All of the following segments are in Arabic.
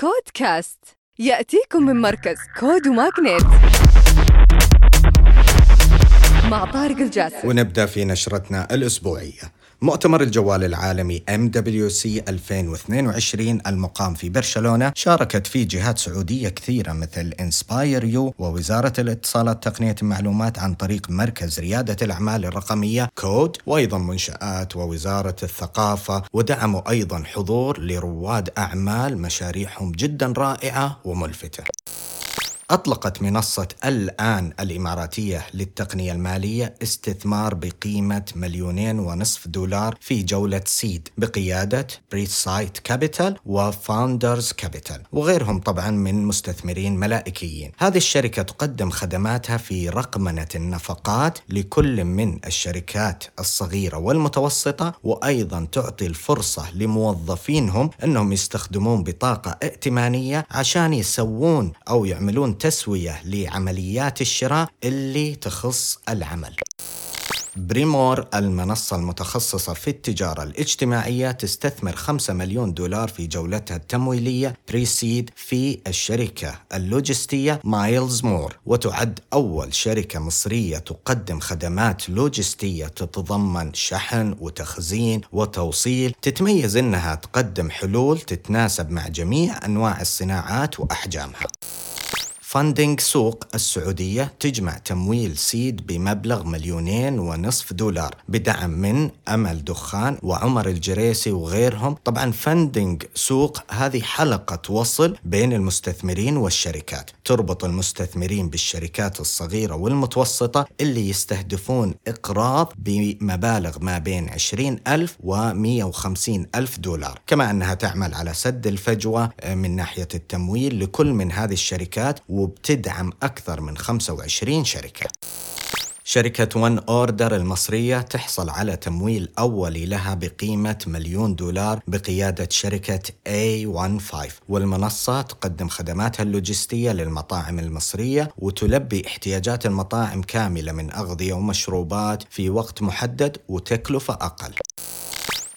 CodeCast يأتيكم من مركز CODE و MAGNiTT مع طارق الجاسر ونبدأ في نشرتنا الأسبوعية. مؤتمر الجوال العالمي MWC 2022 المقام في برشلونة شاركت فيه جهات سعودية كثيرة مثل Inspire U ووزارة الاتصالات تقنية المعلومات عن طريق مركز ريادة الأعمال الرقمية كود وأيضا منشآت ووزارة الثقافة ودعموا أيضا حضور لرواد أعمال مشاريعهم جدا رائعة وملفتة. أطلقت منصة الآن الإماراتية للتقنية المالية استثمار بقيمة مليونين ونصف دولار في جولة seed بقيادة Presight Capital و Founders Capital وغيرهم طبعا من مستثمرين ملائكيين. هذه الشركة تقدم خدماتها في رقمنة النفقات لكل من الشركات الصغيرة والمتوسطة وأيضا تعطي الفرصة لموظفينهم أنهم يستخدمون بطاقة ائتمانية عشان يسوون أو يعملون تسوية لعمليات الشراء اللي تخص العمل. بريمور المنصة المتخصصة في التجارة الاجتماعية تستثمر 5 مليون دولار في جولتها التمويلية pre-seed في الشركة اللوجستية مايلز مور. وتعد أول شركة مصرية تقدم خدمات لوجستية تتضمن شحن وتخزين وتوصيل. تتميز أنها تقدم حلول تتناسب مع جميع أنواع الصناعات وأحجامها. Funding Souq السعودية تجمع تمويل seed بمبلغ مليونين ونصف دولار بدعم من أمل دخان وعمر الجريسي وغيرهم. طبعا Funding Souq هذه حلقة وصل بين المستثمرين والشركات. تربط المستثمرين بالشركات الصغيرة والمتوسطة اللي يستهدفون إقراض بمبالغ ما بين 20 ألف و 150 ألف دولار. كما أنها تعمل على سد الفجوة من ناحية التمويل لكل من هذه الشركات وبتدعم أكثر من 25 شركة. شركة ون أوردر المصرية تحصل على تمويل أولي لها بقيمة مليون دولار بقيادة شركة A15 والمنصة تقدم خدماتها اللوجستية للمطاعم المصرية وتلبي احتياجات المطاعم كاملة من أغذية ومشروبات في وقت محدد وتكلفة أقل.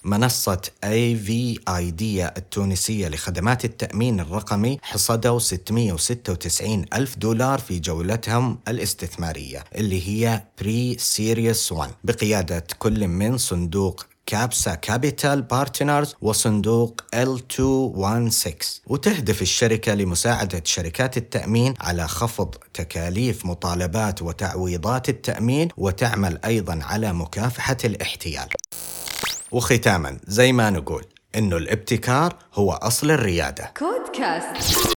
منصة اي في اي دي التونسية لخدمات التأمين الرقمي حصدوا 696 ألف دولار في جولتهم الاستثمارية اللي هي pre-series 1 بقيادة كل من صندوق كابسا كابيتال بارتنرز وصندوق L216 وتهدف الشركة لمساعدة شركات التأمين على خفض تكاليف مطالبات وتعويضات التأمين وتعمل أيضا على مكافحة الاحتيال. وختاما زي ما نقول إنه الابتكار هو أصل الريادة. كود كاست